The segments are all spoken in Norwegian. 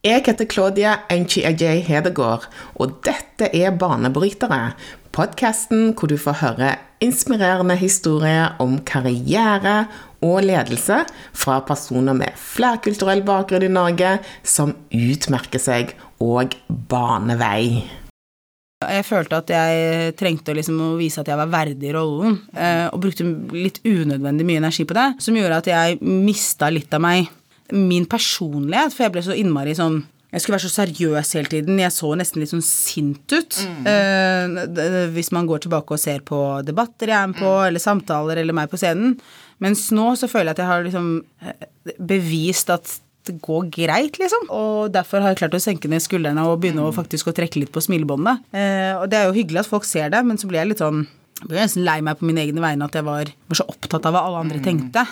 Jeg heter Claudia Enchi-Ajay Hedegaard, og dette er Banebrytere. Podkasten hvor du får høre inspirerende historier om karriere og ledelse fra personer med flerkulturell bakgrunn i Norge som utmerker seg og baner vei. Jeg følte at jeg trengte liksom å vise at jeg var verdig i rollen, eh, og brukte litt unødvendig mye energi på det, som gjorde at jeg mista litt av meg min personlighet, for jeg ble så innmari sånn jeg skulle være så seriøs hele tiden. Jeg så nesten litt sånn sint ut. Mm. Eh, hvis man går tilbake og ser på debatter jeg er med på, mm. eller samtaler, eller meg på scenen. Mens nå så føler jeg at jeg har liksom eh, bevist at det går greit, liksom. Og derfor har jeg klart å senke ned skuldrene og begynne å mm. faktisk å trekke litt på smilebåndet. Eh, og det er jo hyggelig at folk ser det, men så blir jeg litt sånn jeg ble nesten lei meg på mine egne vegne at jeg var, var så opptatt av hva alle andre tenkte.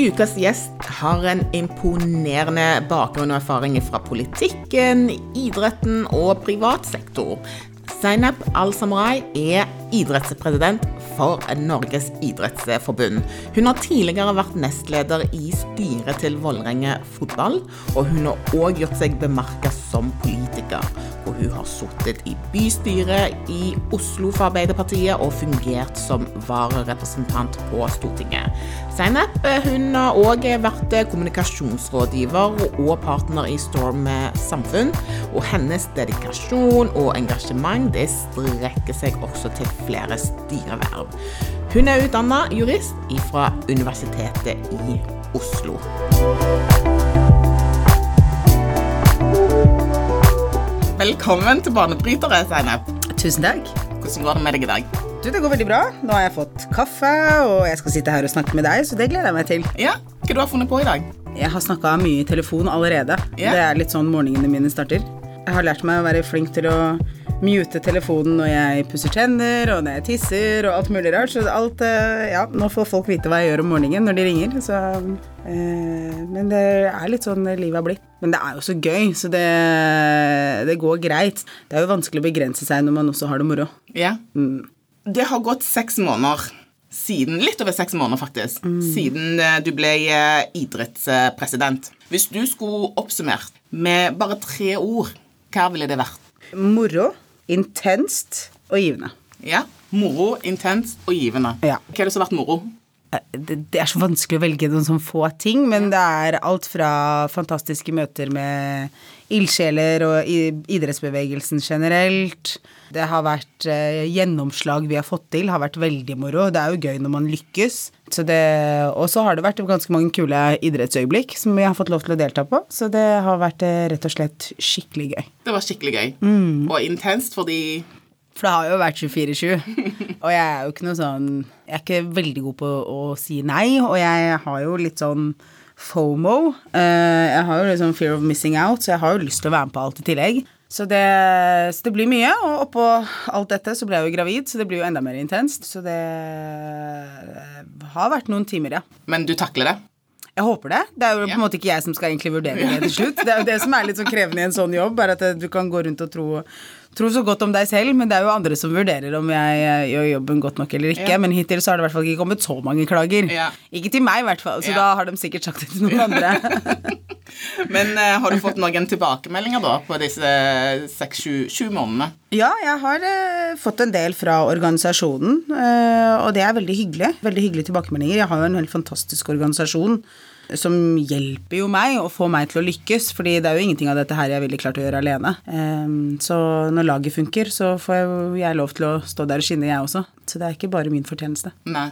Ukas gjest har en imponerende bakgrunn og erfaring fra politikken, idretten og privat sektor. Zainab Al-Samurai er idrettspresident for Norges idrettsforbund. Hun har tidligere vært nestleder i styret til Vålerenga fotball, og hun har òg gjort seg bemerka som politiker og hun har sittet i bystyret i Oslo for Arbeiderpartiet og fungert som vararepresentant på Stortinget. Zainab hun har òg vært kommunikasjonsrådgiver og partner i Storm Samfunn. Og hennes dedikasjon og engasjement det strekker seg også til flere styreverv. Hun er utdanna jurist fra Universitetet i Oslo. Velkommen til Banebrytere, Seinep. Tusen takk. Hvordan går det med deg i dag? Du, Det går veldig bra. Nå har jeg fått kaffe, og jeg skal sitte her og snakke med deg, så det gleder jeg meg til. Ja, Hva du har funnet på i dag? Jeg har snakka mye i telefon allerede. Ja. Det er litt sånn morgenene mine starter. Jeg har lært meg å være flink til å mute telefonen når jeg pusser tenner, og når jeg tisser, og alt mulig rart. Så alt eh, Ja, nå får folk vite hva jeg gjør om morgenen når de ringer, så eh, Men det er litt sånn livet har blitt. Men det er jo så gøy, så det, det går greit. Det er jo vanskelig å begrense seg når man også har det moro. Ja. Mm. Det har gått seks måneder siden, litt over seks måneder faktisk, mm. siden eh, du ble idrettspresident. Hvis du skulle oppsummert med bare tre ord, hva ville det vært? Moro intenst og givende. Ja. Moro, intenst og givende. Ja. Hva er det som har vært moro? Eh, det, det, er så vanskelig å velge noen sånne få ting, men det er alt fra fantastiske møter med ildsjeler og idrettsbevegelsen generelt. Det har vært eh, gjennomslag vi har fått til, har vært veldig moro. Det er jo gøy når man lykkes. Og så har det vært ganske mange kule idrettsøyeblikk som vi har fått lov til å delta på. Så det har vært eh, rett og slett skikkelig gøy. Det var skikkelig gøy. Mm. Og intenst fordi for det har jo vært 24-7. Og jeg er jo ikke noe sånn Jeg er ikke veldig god på å si nei, og jeg har jo litt sånn FOMO. Eh, jeg har jo sånn fear of missing out, så jeg har jo lyst til å være med på alt i tillegg. Så det, så det blir mye, og oppå alt dette så ble jeg jo gravid, så det blir jo enda mer intenst. Så det har vært noen timer, ja. Men du takler det? Jeg håper det. Det er jo på en måte ikke jeg som skal egentlig vurdere det til slutt. Det er jo det som er litt så krevende i en sånn jobb, er at du kan gå rundt og tro tro så godt om deg selv, men det er jo andre som vurderer om jeg gjør jobben godt nok eller ikke. Ja. Men hittil så har det i hvert fall ikke kommet så mange klager. Ja. Ikke til meg, i hvert fall. Så da har de sikkert sagt det til noen andre. men uh, har du fått noen tilbakemeldinger da på disse seks-sju månedene? Ja, jeg har uh, fått en del fra organisasjonen, uh, og det er veldig hyggelig. Veldig hyggelige tilbakemeldinger. Jeg har jo en helt fantastisk organisasjon som hjelper jo meg og får meg til å lykkes, fordi det er jo ingenting av dette her jeg ville klart å gjøre alene. Um, så når laget funker, så får jeg, jeg lov til å stå der og skinne, jeg også. Så det er ikke bare min fortjeneste. Nei.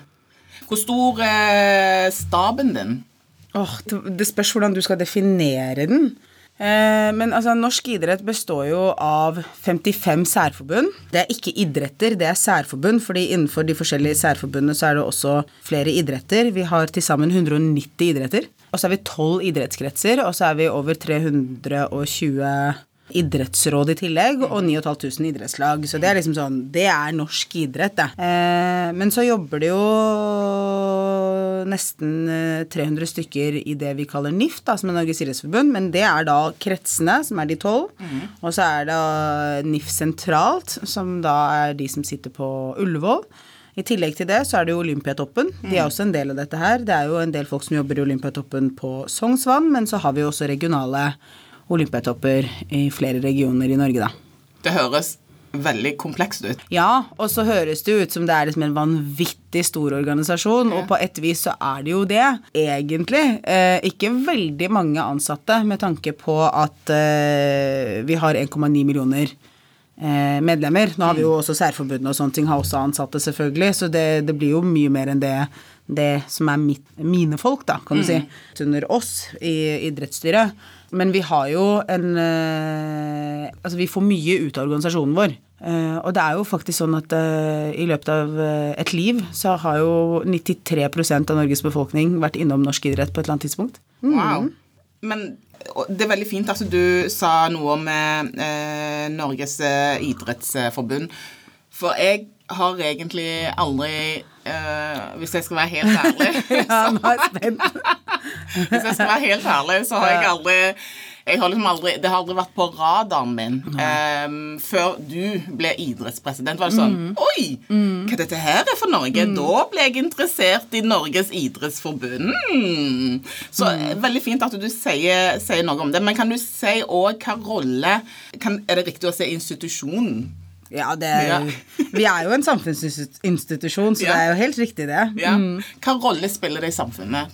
Hvor stor er staben din? Åh, oh, det, det spørs hvordan du skal definere den. Eh, men altså, norsk idrett består jo av 55 særforbund. Det er ikke idretter, det er særforbund, fordi innenfor de forskjellige særforbundene så er det også flere idretter. Vi har til sammen 190 idretter. Og så er vi 12 idrettskretser, og så er vi over 320 idrettsråd i tillegg, og 9500 idrettslag. Så det er liksom sånn Det er norsk idrett, det. Eh, men så jobber det jo nesten 300 eh, stykker i det vi kaller NIF, da, som er Norges idrettsforbund, men det er da kretsene, som er de tolv. Mm. Og så er det NIF sentralt, som da er de som sitter på Ullevål I tillegg til det så er det jo Olympiatoppen. De er også en del av dette her. Det er jo en del folk som jobber i Olympiatoppen på Sognsvann, men så har vi jo også regionale olympiatopper i flere regioner i Norge, da. Det høres veldig komplekst ut. Ja, og så høres det ut som det er liksom en vanvittig stor organisasjon, og på et vis så er det jo det, egentlig. Eh, ikke veldig mange ansatte med tanke på at eh, vi har 1,9 millioner eh, medlemmer. Nå har vi jo også særforbundene og sånne ting, har også ansatte, selvfølgelig, så det, det blir jo mye mer enn det, det som er mitt, mine folk, da, kan du si, under oss i idrettsstyret. Men vi har jo en eh, Altså, vi får mye ut av organisasjonen vår. Eh, og det er jo faktisk sånn at eh, i løpet av eh, et liv så har jo 93% av Norges befolkning vært innom norsk idrett på et eller annet tidspunkt. Wow. Men det er veldig fint at du sa noe om eh, Norges eh, idrettsforbund. For jeg har egentlig aldri Uh, Hvis jeg skal være helt ærlig Ja, nå er jeg spent. Hvis jeg skal være helt ærlig, så har jeg aldri jeg har liksom aldri, Det har aldri vært på radaren min um, før du ble idrettspresident. var det sånn Oi! Hva dette her er for Norge? Da ble jeg interessert i Norges idrettsforbund. Mm. Så Veldig fint at du sier, sier noe om det. Men kan du si òg hva rolle kan, Er det riktig å si institusjon? Ja, det er, Ja. Vi er jo en samfunnsinstitusjon, så Ja. det er jo helt riktig, det. Ja. Hva rolle spiller det i samfunnet?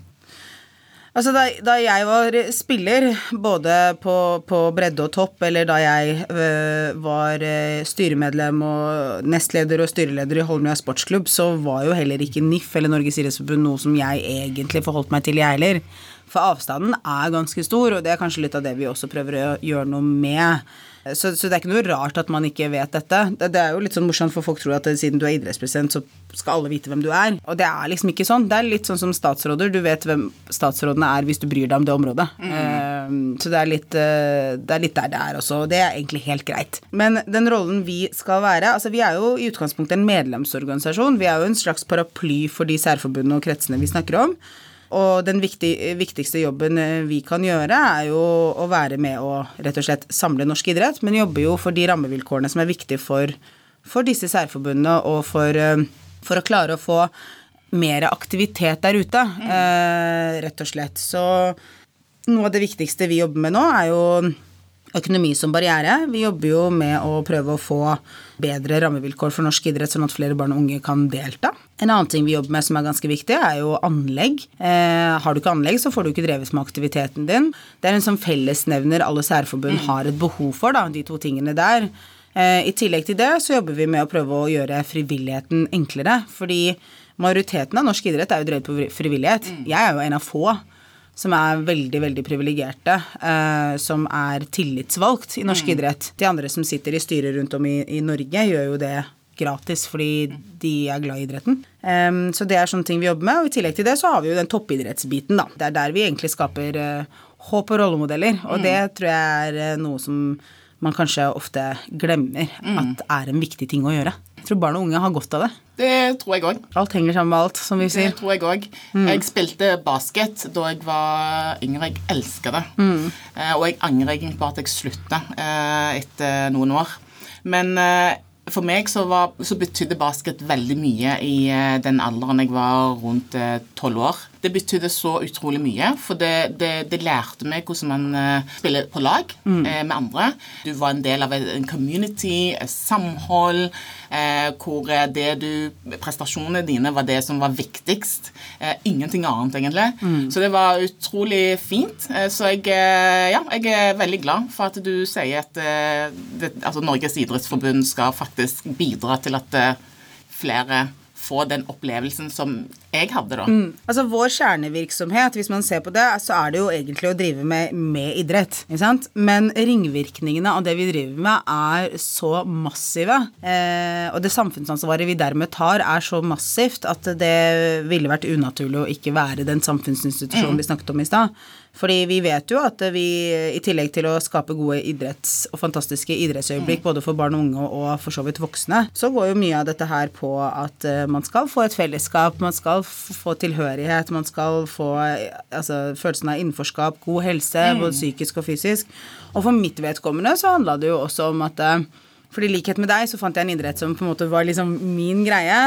Altså da, da jeg var spiller, både på, på bredde og topp, eller da jeg øh, var øh, styremedlem og nestleder og styreleder i Holmlia sportsklubb, så var jo heller ikke NIF eller Norges idrettsforbund noe som jeg egentlig forholdt meg til, jeg heller. For avstanden er ganske stor, og det er kanskje litt av det vi også prøver å gjøre noe med. Så, så det er ikke noe rart at man ikke vet dette. Det, det er jo litt sånn morsomt, for folk tror at siden du er idrettspresident, så skal alle vite hvem du er. Og det er liksom ikke sånn. Det er litt sånn som statsråder. Du vet hvem statsrådene er hvis du bryr deg om det området. Eh, så det er, litt, uh, det er litt der det er også. Og det er egentlig helt greit. Men den rollen vi skal være Altså, vi er jo i utgangspunktet en medlemsorganisasjon. Vi er jo en slags paraply for de særforbundene og kretsene vi snakker om. Og den viktig, viktigste jobben eh, vi kan gjøre, er jo å være med og rett og slett samle norsk idrett, men jobbe jo for de rammevilkårene som er viktige for, for disse særforbundene, og for, eh, for å klare å få mer aktivitet der ute, eh, rett og slett. Så noe av det viktigste vi jobber med nå, er jo økonomi som barriere. Vi jobber jo med å prøve å få bedre rammevilkår for norsk idrett, sånn at flere barn og unge kan delta. En annen ting vi jobber med som er ganske viktig, er jo anlegg. Eh, har du ikke anlegg, så får du ikke drevet med aktiviteten din. Det er en sånn fellesnevner alle særforbund har et behov for, da, de to tingene der. Eh, I tillegg til det så jobber vi med å prøve å gjøre frivilligheten enklere, fordi majoriteten av norsk idrett er jo drevet på frivillighet. Jeg er jo en av få som er veldig, veldig privilegerte, eh, som er tillitsvalgt i norsk idrett. De andre som sitter i styrer rundt om i, i Norge, gjør jo det gratis fordi de er glad i idretten. Um, så det er sånne ting vi jobber med, og i tillegg til det så har vi jo den toppidrettsbiten, da. Det er der vi egentlig skaper uh, håp og rollemodeller, og det tror jeg er uh, noe som man kanskje ofte glemmer at er en viktig ting å gjøre. Jeg tror barn og unge har godt av det. Det tror jeg òg. Alt henger sammen med alt, som vi sier. Det tror jeg òg. Jeg spilte basket da jeg var yngre. Jeg elsker det. Eh, og jeg angrer egentlig på at jeg slutta eh, etter noen år. Men eh, for meg så, var, så betydde basket veldig mye i den alderen jeg var rundt tolv år. Det betydde så utrolig mye, for det, det, det lærte meg hvordan man eh, spiller på lag mm. med andre. Du var en del av en community, et samhold, eh, hvor eh, det du Prestasjonene dine var det som var viktigst. Eh, ingenting annet, egentlig. Så det var utrolig fint. Eh, så jeg, eh, ja, jeg er veldig glad for at du sier at eh, det, altså Norges idrettsforbund skal faktisk bidra til at eh, flere får den opplevelsen som jeg hadde, da. Altså Vår kjernevirksomhet, hvis man ser på det, så er det jo egentlig å drive med, med idrett. ikke sant? Men ringvirkningene av det vi driver med, er så massive. Eh, og det samfunnsansvaret vi dermed tar, er så massivt at det ville vært unaturlig å ikke være den samfunnsinstitusjonen vi snakket om i stad. Fordi vi vet jo at vi, i tillegg til å skape gode idretts- og fantastiske idrettsøyeblikk både for barn og unge og for så vidt voksne, så går jo mye av dette her på at eh, man skal få et fellesskap, man skal få tilhørighet, man skal få eh, altså, følelsen av innenforskap, god helse, både psykisk og fysisk. Og for mitt vedkommende så handla det jo også om at fordi i likhet med deg så fant jeg en idrett som på en måte var liksom min greie.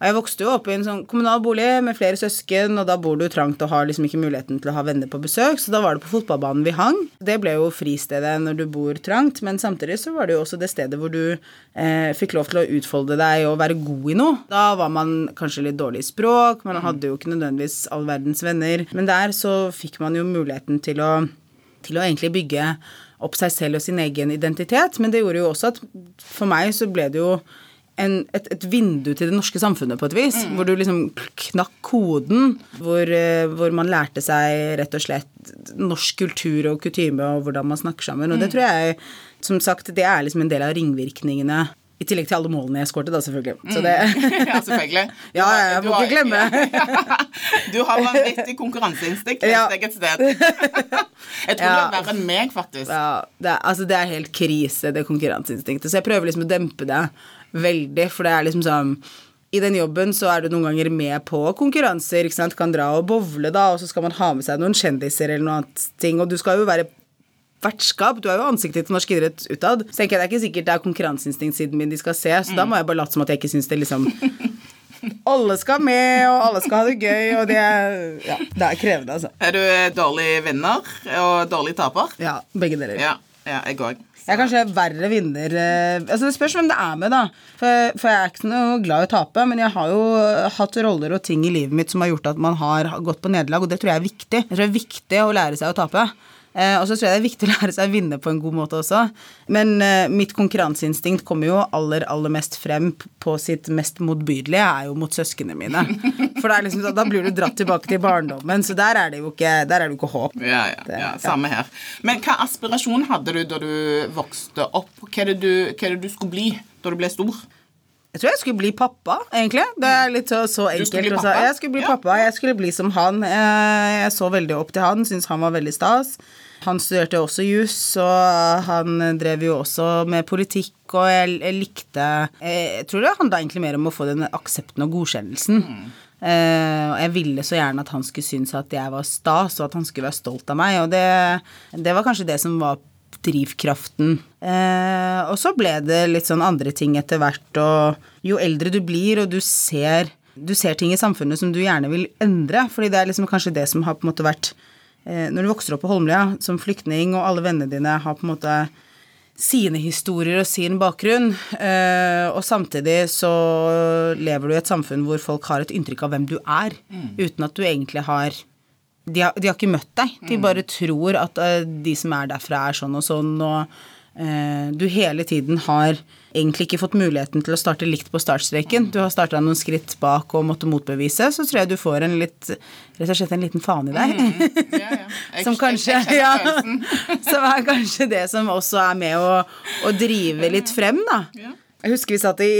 Og jeg vokste jo opp i en sånn kommunal bolig med flere søsken, og da bor du trangt og har liksom ikke muligheten til å ha venner på besøk, så da var det på fotballbanen vi hang. Det ble jo fristedet når du bor trangt, men samtidig så var det jo også det stedet hvor du eh, fikk lov til å utfolde deg og være god i noe. Da var man kanskje litt dårlig i språk, man hadde jo ikke nødvendigvis all verdens venner, men der så fikk man jo muligheten til å, til å egentlig bygge opp seg selv og sin egen identitet, men det gjorde jo også at for meg så ble det jo en, et, et, vindu til det norske samfunnet på et vis. Mm. Hvor du liksom knakk koden. Hvor, uh, hvor, man lærte seg rett og slett norsk kultur og kutyme og hvordan man snakker sammen. Og det mm. tror jeg, som sagt, det er liksom en del av ringvirkningene i tillegg til alle målene jeg skårte, da, selvfølgelig. Så det Ja, selvfølgelig. ja, jeg må ikke glemme. du har vanvittig konkurranseinstinkt ja. et sted. Jeg tror ja. det er verre enn meg, faktisk. Ja, det er, altså, det er helt krise, det konkurranseinstinktet. Så jeg prøver liksom å dempe det veldig, for det er liksom sånn i den jobben så er du noen ganger med på konkurranser. ikke sant? Kan dra og bowle, da, og så skal man ha med seg noen kjendiser eller noe annet ting. Og du skal jo være vertskap. Du er jo ansiktet til norsk idrett utad. Så tenker jeg det er ikke sikkert det er konkurranseinstinktsiden min de skal se, så mm. da må jeg bare late som at jeg ikke syns det liksom Alle skal med, og alle skal ha det gøy, og det er, ja, det er krevende, altså. Er du dårlig vinner og dårlig taper? Ja, begge deler. Ja, ja jeg òg. Jeg er kanskje verre vinner eh, Altså Det spørs hvem det er med, da. For, for, jeg er ikke noe glad i å tape, men jeg har jo hatt roller og ting i livet mitt som har gjort at man har gått på nederlag, og det tror jeg er viktig. Jeg tror det er viktig å lære seg å tape. Eh, og så tror jeg det er viktig å lære seg å vinne på en god måte også. Men eh, mitt konkurranseinstinkt kommer jo aller, aller mest frem på sitt mest motbydelige, er jo mot søsknene mine. For liksom, da blir du dratt tilbake til barndommen, så der er det jo ikke, der er det jo ikke håp. Ja, ja, ja, samme her. Men hva aspirasjon hadde du da du vokste opp? Hva er det du, hva er det du skulle bli da du ble stor? Jeg tror jeg skulle bli pappa, egentlig. Det er litt så, så enkelt. Du skulle bli pappa? Jeg skulle bli ja. pappa. Jeg skulle bli som han. Jeg så veldig opp til han, syntes han var veldig stas. Han studerte også juss, og han drev jo også med politikk, og jeg, jeg likte Jeg tror det handla egentlig mer om å få den aksepten og godkjennelsen. Mm. Uh, og jeg ville så gjerne at han skulle synes at jeg var stas, og at han skulle være stolt av meg. Og det, det var kanskje det som var drivkraften. Eh, og så ble det litt sånn andre ting etter hvert, og jo eldre du blir, og du ser, du ser ting i samfunnet som du gjerne vil endre, fordi det er liksom kanskje det som har på en måte vært eh, Når du vokser opp på Holmlia som flyktning, og alle vennene dine har på en måte sine historier og sin bakgrunn, eh, og samtidig så lever du i et samfunn hvor folk har et inntrykk av hvem du er, mm. uten at du egentlig har de har, de har, ikke møtt deg. De mm. bare tror at uh, de som er derfra, er sånn og sånn, og uh, du hele tiden har egentlig ikke fått muligheten til å starte likt på startstreken. Du har starta noen skritt bak og måtte motbevise, så tror jeg du får en litt Rett og slett en liten faen i deg. Mm. Ja, ja. som kanskje ja, Som er kanskje det som også er med å, å drive litt frem, da. Jeg husker vi satt i,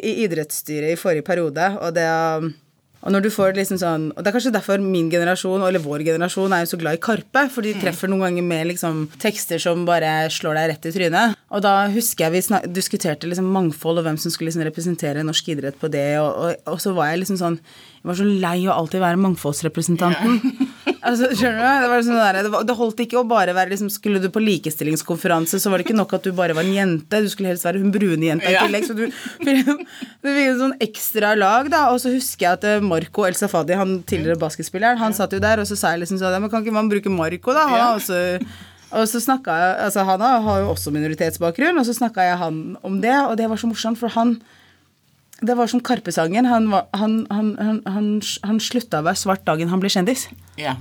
i idrettsstyret i forrige periode, og det og når du får liksom sånn Og det er kanskje derfor min generasjon, eller vår generasjon, er jo så glad i Karpe. For de mm. treffer noen ganger med liksom tekster som bare slår deg rett i trynet. Og da husker jeg vi diskuterte liksom mangfold og hvem som skulle liksom representere norsk idrett på det, og, og, og så var jeg liksom sånn jeg var så lei å alltid være mangfoldsrepresentanten. Altså, skjønner du? Det, var sånn der, det, holdt ikke å bare være liksom, Skulle du på likestillingskonferanse, så var det ikke nok at du bare var en jente. Du skulle helst være hun brune jenta i tillegg. Så du, du fikk en sånn ekstra lag, da. Og så husker jeg at eh, Marco El Safadi, han tidligere basketspilleren, han satt jo der, og så sa jeg liksom sånn Men kan ikke man bruke Marco, da? Han har også og så snakka jeg, altså Han har jo også minoritetsbakgrunn, og så snakka jeg han om det, og det var så morsomt, for han det var som Karpe-sangen. Han, han, han, han, slutta å være svart dagen han ble kjendis. Ja,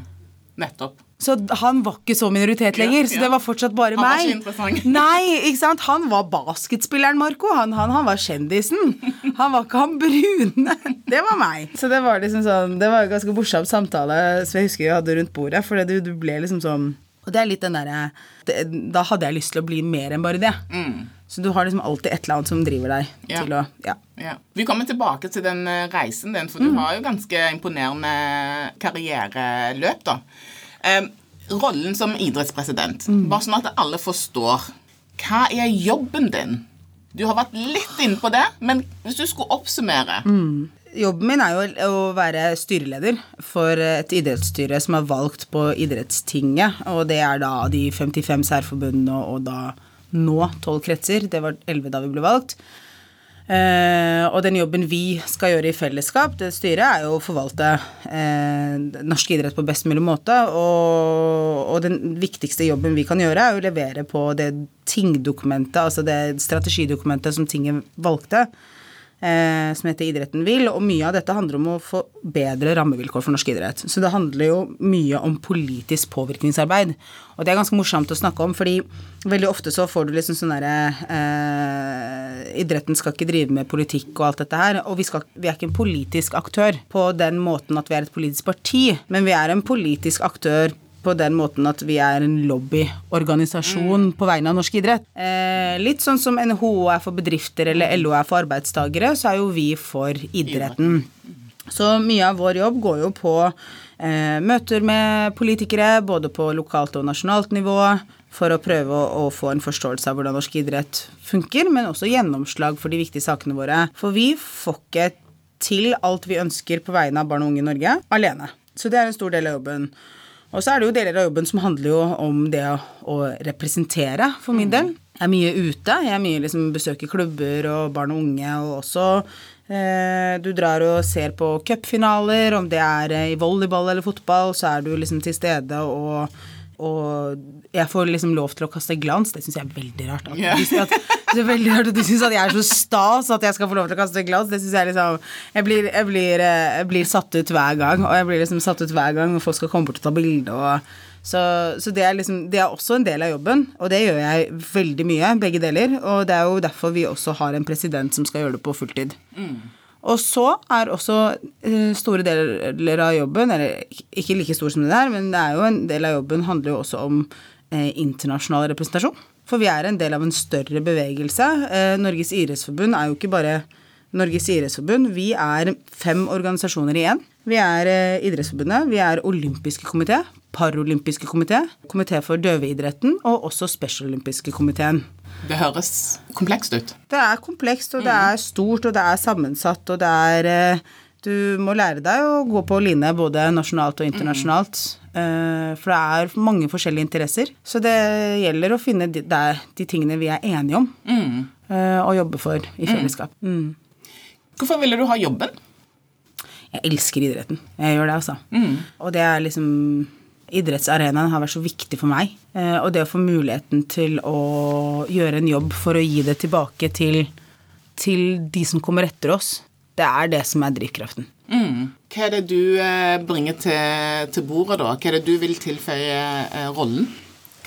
nettopp. Så han var ikke så minoritet lenger. Ja, ja. Så det var fortsatt bare han meg. Var ikke interessant. Nei, ikke sant? Han var basketspilleren, Marco. Han, han, han, var kjendisen. Han var ikke han brune. Det var meg. Så det var liksom sånn Det var en ganske morsom samtale som jeg husker vi hadde rundt bordet. For du, du ble liksom sånn Og det er litt den derre Da hadde jeg lyst til å bli mer enn bare det. Mm. Så du har liksom alltid et eller annet som driver deg ja. til å ja. ja. Vi kommer tilbake til den eh, reisen din, for mm. du har jo ganske imponerende karriereløp, da. Eh, rollen som idrettspresident, mm. bare sånn at alle forstår. Hva er jobben din? Du har vært litt inne på det, men hvis du skulle oppsummere mm. Jobben min er jo å være styreleder for et idrettsstyre som er valgt på idrettstinget, og det er da de 55 særforbundene og da nå tolv kretser. Det var elleve da vi ble valgt. Eh, og den jobben vi skal gjøre i fellesskap, det styret, er jo å forvalte eh, norsk idrett på best mulig måte. Og, og, den viktigste jobben vi kan gjøre, er å levere på det tingdokumentet, altså det strategidokumentet som tinget valgte eh, som heter Idretten vil, og mye av dette handler om å få bedre rammevilkår for norsk idrett. Så det handler jo mye om politisk påvirkningsarbeid. Og det er ganske morsomt å snakke om, fordi veldig ofte så får du liksom sånn derre eh, Idretten skal ikke drive med politikk og alt dette her. Og vi, skal, vi er ikke en politisk aktør på den måten at vi er et politisk parti, men vi er en politisk aktør på den måten at vi er en lobbyorganisasjon mm. på vegne av norsk idrett. Eh, litt sånn som NHO er for bedrifter eller LO er for arbeidstagere, så er jo vi for idretten. Så mye av vår jobb går jo på eh, møter med politikere, både på lokalt og nasjonalt nivå, for å prøve å, å, få en forståelse av hvordan norsk idrett funker, men også gjennomslag for de viktige sakene våre. For vi får ikke til alt vi ønsker på vegne av barn og unge i Norge alene. Så det er en stor del av jobben. Og så er det jo deler av jobben som handler jo om det å representere, for min del. Jeg er mye ute. Jeg er mye liksom besøker klubber og barn og unge, og også eh, Du drar og ser på cupfinaler, om det er i volleyball eller fotball, så er du liksom til stede og og jeg får liksom lov til å kaste glans. Det syns jeg er veldig rart. At, yeah. at, det er veldig rart at du syns at jeg er så stas at jeg skal få lov til å kaste glass. Det syns jeg liksom jeg blir, jeg, blir, eh, jeg blir, satt ut hver gang, og jeg blir liksom satt ut hver gang når folk skal komme bort og ta bilde. Så, så det, er liksom, det er også en del av jobben, og det gjør jeg veldig mye, begge deler. Og det er jo derfor vi også har en president som skal gjøre det på fulltid. Mm. Og så er også uh, store deler av jobben, eller ikke like stor som det der, men det er jo en del av jobben handler jo også om eh, internasjonal representasjon. For vi er en del av en større bevegelse. Uh, Norges idrettsforbund er jo ikke bare Norges idrettsforbund. Vi er fem organisasjoner i én. Vi er Idrettsforbundet, vi er olympiske komité, paralympiske komité, komité for døveidretten og også spesialolympiske komiteen. Det høres komplekst ut. Det er komplekst, og det er stort, og det er sammensatt, og det er eh, Du må lære deg å gå på line både nasjonalt og internasjonalt. Mm. For det er mange forskjellige interesser. Så det gjelder å finne de, de tingene vi er enige om, mm. og jobbe for i mm. fellesskap. Mm. Hvorfor ville du ha jobben? Jeg elsker idretten. Jeg gjør det, altså. Mm. Og det er liksom idrettsarenaen har vært så viktig for meg. Eh, og det å få muligheten til å gjøre en jobb for å gi det tilbake til, til de som kommer etter oss, det er det som er drivkraften. Mm. Hva er det du eh, bringer til, til, bordet, da? Hva er det du vil tilføye eh, rollen?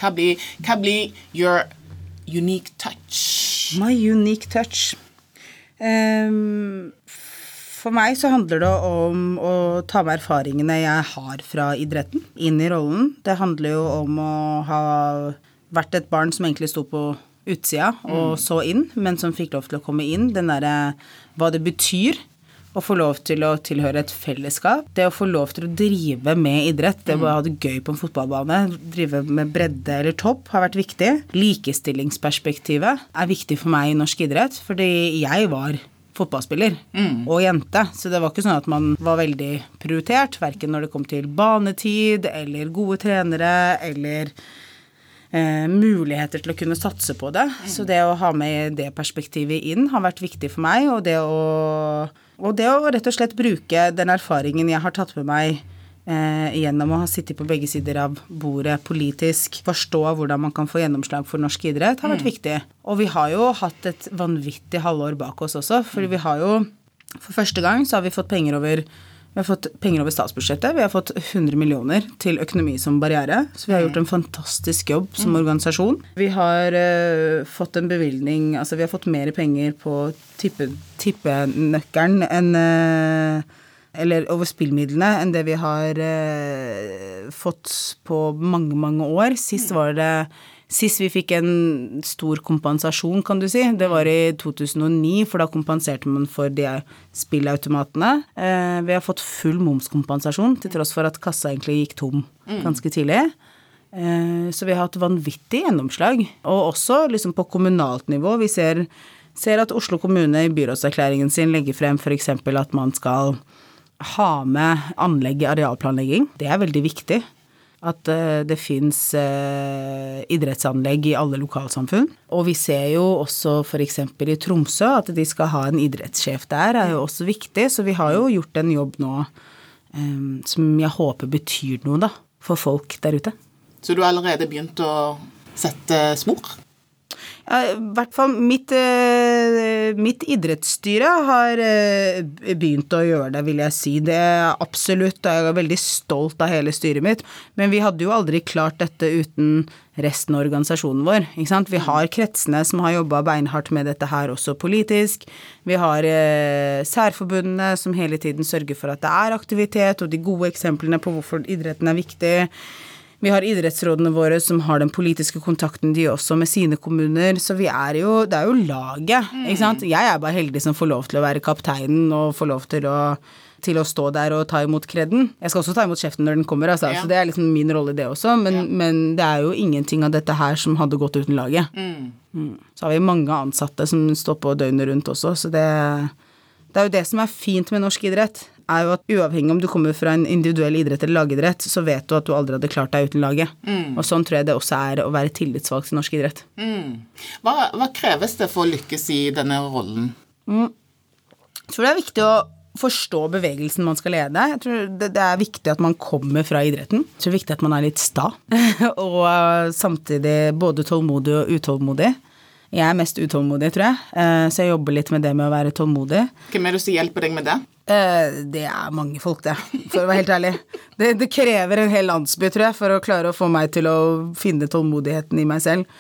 Hva blir, hva blir your unique touch? My unique touch. Um, for meg så handler det om å ta med erfaringene jeg har fra idretten, inn i rollen. Det handler jo om å ha vært et barn som egentlig sto på utsida og mm. så inn, men som fikk lov til å komme inn. Den derre hva det betyr å få lov til å tilhøre et fellesskap. Det å få lov til å drive med idrett, det å ha det gøy på en fotballbane, drive med bredde eller topp, har vært viktig. Likestillingsperspektivet er viktig for meg i norsk idrett, fordi jeg var fotballspiller mm. og jente. Så det var ikke sånn at man var veldig prioritert, verken når det kom til banetid eller gode trenere eller eh, muligheter til å kunne satse på det. Mm. Så det å ha med det perspektivet inn har vært viktig for meg, og det å, og det å rett og slett bruke den erfaringen jeg har tatt med meg eh, gjennom å ha sittet på begge sider av bordet politisk, forstå hvordan man kan få gjennomslag for norsk idrett, har vært mm. viktig. Og vi har jo hatt et vanvittig halvår bak oss også, for vi har jo For første gang så har vi fått penger over vi har fått penger over statsbudsjettet. Vi har fått 100 millioner til økonomi som barriere. Så vi har gjort en fantastisk jobb som mm. organisasjon. Vi har uh, fått en bevilgning Altså vi har fått mer penger på tippenøkkelen enn uh, eller over spillmidlene enn det vi har eh, fått på mange, mange år. Sist var det Sist vi fikk en stor kompensasjon, kan du si, det var i 2009, for da kompenserte man for de spillautomatene. Eh, vi har fått full momskompensasjon, til tross for at kassa egentlig gikk tom ganske tidlig. Eh, så vi har hatt vanvittig gjennomslag. Og også liksom på kommunalt nivå. Vi ser, ser at Oslo kommune i byrådserklæringen sin legger frem f.eks. at man skal ha med anlegg i arealplanlegging. Det er veldig viktig. At uh, det fins uh, idrettsanlegg i alle lokalsamfunn. Og vi ser jo også f.eks. i Tromsø at de skal ha en idrettssjef der, er jo også viktig. Så vi har jo gjort en jobb nå um, som jeg håper betyr noe, da, for folk der ute. Så du har allerede begynt å sette spor? I hvert fall mitt, eh, mitt, idrettsstyre har eh, begynt å gjøre det, vil jeg si. Det absolutt, jeg er veldig stolt av hele styret mitt. Men vi hadde jo aldri klart dette uten resten av organisasjonen vår. Ikke sant? Vi har kretsene som har jobba beinhardt med dette her også politisk. Vi har eh, særforbundene som hele tiden sørger for at det er aktivitet, og de gode eksemplene på hvorfor idretten er viktig. Vi har idrettsrådene våre som har den politiske kontakten de også med sine kommuner, så vi er jo Det er jo laget, ikke sant. Mm. Jeg er bare heldig som får lov til å være kapteinen og får lov til å til å stå der og ta imot kreden. Jeg skal også ta imot kjeften når den kommer, altså, ja. så det er liksom min rolle, det også. Men, ja. men, det er jo ingenting av dette her som hadde gått uten laget. Mm. Mm. Så har vi mange ansatte som står på døgnet rundt også, så det, det er jo det som er fint med norsk idrett er jo at uavhengig om du kommer fra en individuell idrett eller lagidrett, så vet du at du aldri hadde klart deg uten laget. Mm. Og sånn tror jeg det også er å være tillitsvalgt til norsk idrett. Mm. Hva, hva, kreves det for å lykkes i denne rollen? Mm. Jeg tror det er viktig å forstå bevegelsen man skal lede. Jeg tror det, det, er viktig at man kommer fra idretten. Jeg tror det er viktig at man er litt sta, og samtidig både tålmodig og utålmodig. Jeg er mest utålmodig, tror jeg, uh, så jeg jobber litt med det med å være tålmodig. Hvem er det som hjelper deg med det? Eh, det er mange folk, det, for å være helt ærlig. Det, det, krever en hel landsby, tror jeg, for å klare å få meg til å finne tålmodigheten i meg selv.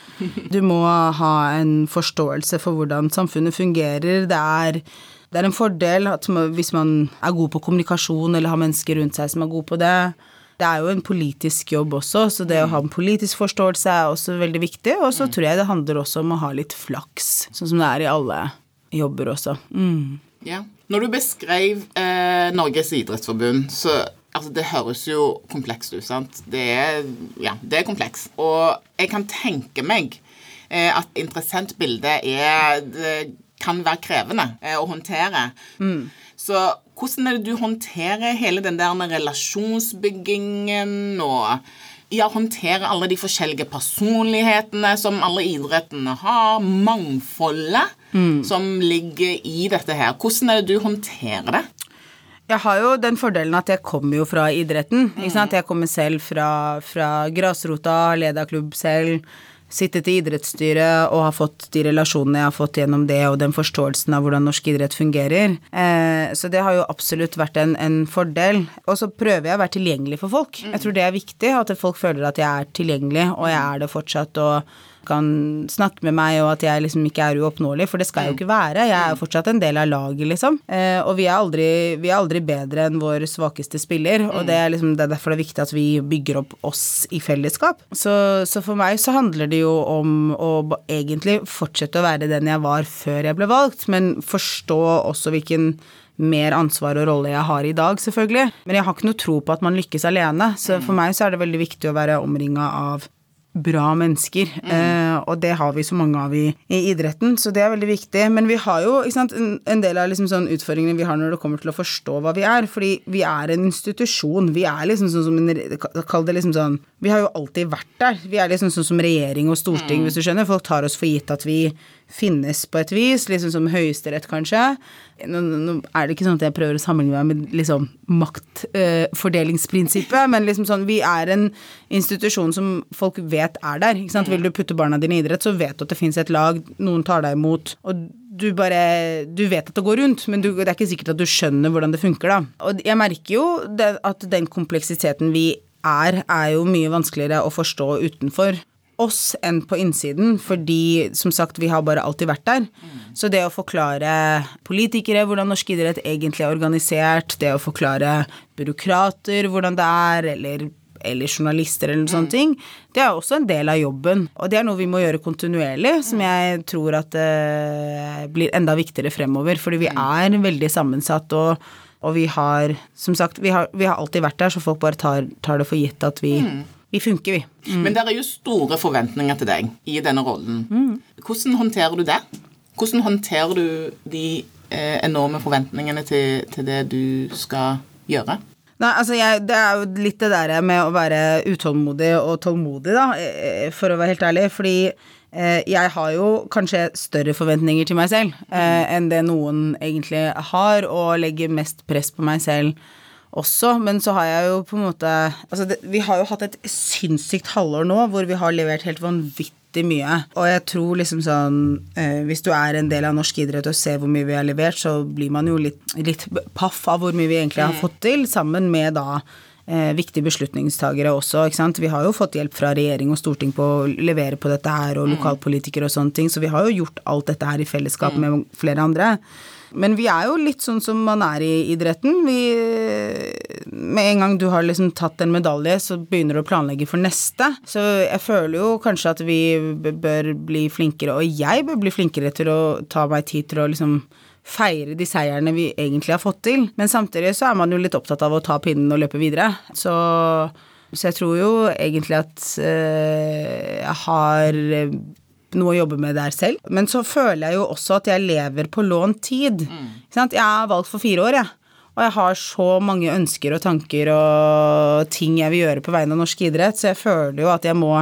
Du må ha en forståelse for hvordan samfunnet fungerer. Det er, det er en fordel at hvis man er god på kommunikasjon eller har mennesker rundt seg som er gode på det. Det er jo en politisk jobb også, så det å ha en politisk forståelse er også veldig viktig. Og så tror jeg det handler også om å ha litt flaks, sånn som det er i alle jobber også. Mm. Ja. Når du beskrev eh, Norges idrettsforbund, så Altså, det høres jo komplekst ut, sant? Det er, ja, det er kompleks. Og jeg kan tenke meg eh, at interessentbildet er Det kan være krevende eh, å håndtere. Mm. Så hvordan er det du håndterer hele den der med relasjonsbyggingen og ja, håndterer alle de forskjellige personlighetene som alle idrettene har, mangfoldet mm. som ligger i dette her. Hvordan er det du håndterer det? Jeg har jo den fordelen at jeg kommer jo fra idretten. sant? Jeg kommer selv fra, fra grasrota, leda klubb selv sittet i idrettsstyret og har fått de relasjonene jeg har fått gjennom det, og den forståelsen av hvordan norsk idrett fungerer. Eh, så det har jo absolutt vært en, en, fordel. Og så prøver jeg å være tilgjengelig for folk. Jeg tror det er viktig, at folk føler at jeg er tilgjengelig, og jeg er det fortsatt. og kan snakke med meg, og at jeg liksom ikke er uoppnåelig, for det skal jeg jo ikke være. Jeg er jo fortsatt en del av laget, liksom. Eh, og vi er, aldri, vi er aldri bedre enn vår svakeste spiller, og det er, liksom, det er derfor det er viktig at vi bygger opp oss i fellesskap. Så, så, for meg så handler det jo om å egentlig fortsette å være den jeg var før jeg ble valgt, men forstå også hvilken mer ansvar og rolle jeg har i dag, selvfølgelig. Men jeg har ikke noe tro på at man lykkes alene, så for meg så er det veldig viktig å være omringa av bra mennesker, mm. eh, og det har vi så mange av i, i, idretten, så det er veldig viktig. Men vi har jo sant, en, del av liksom sånn utfordringene vi har når det kommer til å forstå hva vi er, fordi vi er en institusjon. Vi er liksom sånn som en Kall det liksom sånn Vi har jo alltid vært der. Vi er liksom sånn som regjering og storting, mm. hvis du skjønner. Folk tar oss for gitt at vi finnes på et vis, liksom som Høyesterett, kanskje. Nå, nå, er det ikke sånn at jeg prøver å sammenligne meg med liksom maktfordelingsprinsippet, øh, men liksom sånn, vi er en institusjon som folk vet er der. ikke sant? Vil du putte barna dine i idrett, så vet du at det fins et lag, noen tar deg imot. og du bare Du vet at det går rundt, men du, det er ikke sikkert at du skjønner hvordan det funker, da. Og jeg merker jo det, at den kompleksiteten vi er, er jo mye vanskeligere å forstå utenfor oss enn på innsiden, fordi som sagt, vi har bare alltid vært der. Mm. Så det å forklare politikere hvordan norsk idrett egentlig er organisert, det å forklare byråkrater hvordan det er, eller, eller journalister eller noen sånne mm. ting, det er også en del av jobben. Og det er noe vi må gjøre kontinuerlig, som mm. jeg tror at uh, blir enda viktigere fremover, fordi vi er veldig sammensatt og og vi har, som sagt, vi har, vi har alltid vært der, så folk bare tar, tar det for gitt at vi mm vi funker, vi. Mm. Men det er jo store forventninger til deg i denne rollen. Mm. Hvordan håndterer du det? Hvordan håndterer du de eh, enorme forventningene til, til, det du skal gjøre? Nei, altså jeg, Det er jo litt det der med å være utålmodig og tålmodig, da, eh, for å være helt ærlig. Fordi eh, jeg har jo kanskje større forventninger til meg selv eh, enn det noen egentlig har, og legger mest press på meg selv også. Men så har jeg jo på en måte Altså, det, vi har jo hatt et sinnssykt halvår nå hvor vi har levert helt vanvittig mye. Og jeg tror liksom sånn eh, Hvis du er en del av norsk idrett og ser hvor mye vi har levert, så blir man jo litt, litt paff av hvor mye vi egentlig har fått til, sammen med da eh, viktige beslutningstagere også. ikke sant? Vi har jo fått hjelp fra regjering og storting på å levere på dette her, og lokalpolitikere og sånne ting, så vi har jo gjort alt dette her i fellesskap med flere andre. Men vi er jo litt sånn som man er i idretten. Vi, med en gang du har liksom tatt en medalje, så begynner du å planlegge for neste. Så jeg føler jo kanskje at vi bør bli flinkere, og jeg bør bli flinkere til å ta meg tid til å liksom feire de seierne vi egentlig har fått til. Men samtidig så er man jo litt opptatt av å ta pinnen og løpe videre. Så, så jeg tror jo egentlig at øh, jeg har eh, noe å jobbe med der selv. Men så føler jeg jo også at jeg lever på lånt tid. Ikke sant? Jeg er valgt for fire år, jeg. Og jeg har så mange ønsker og tanker og ting jeg vil gjøre på vegne av norsk idrett, så jeg føler jo at jeg må,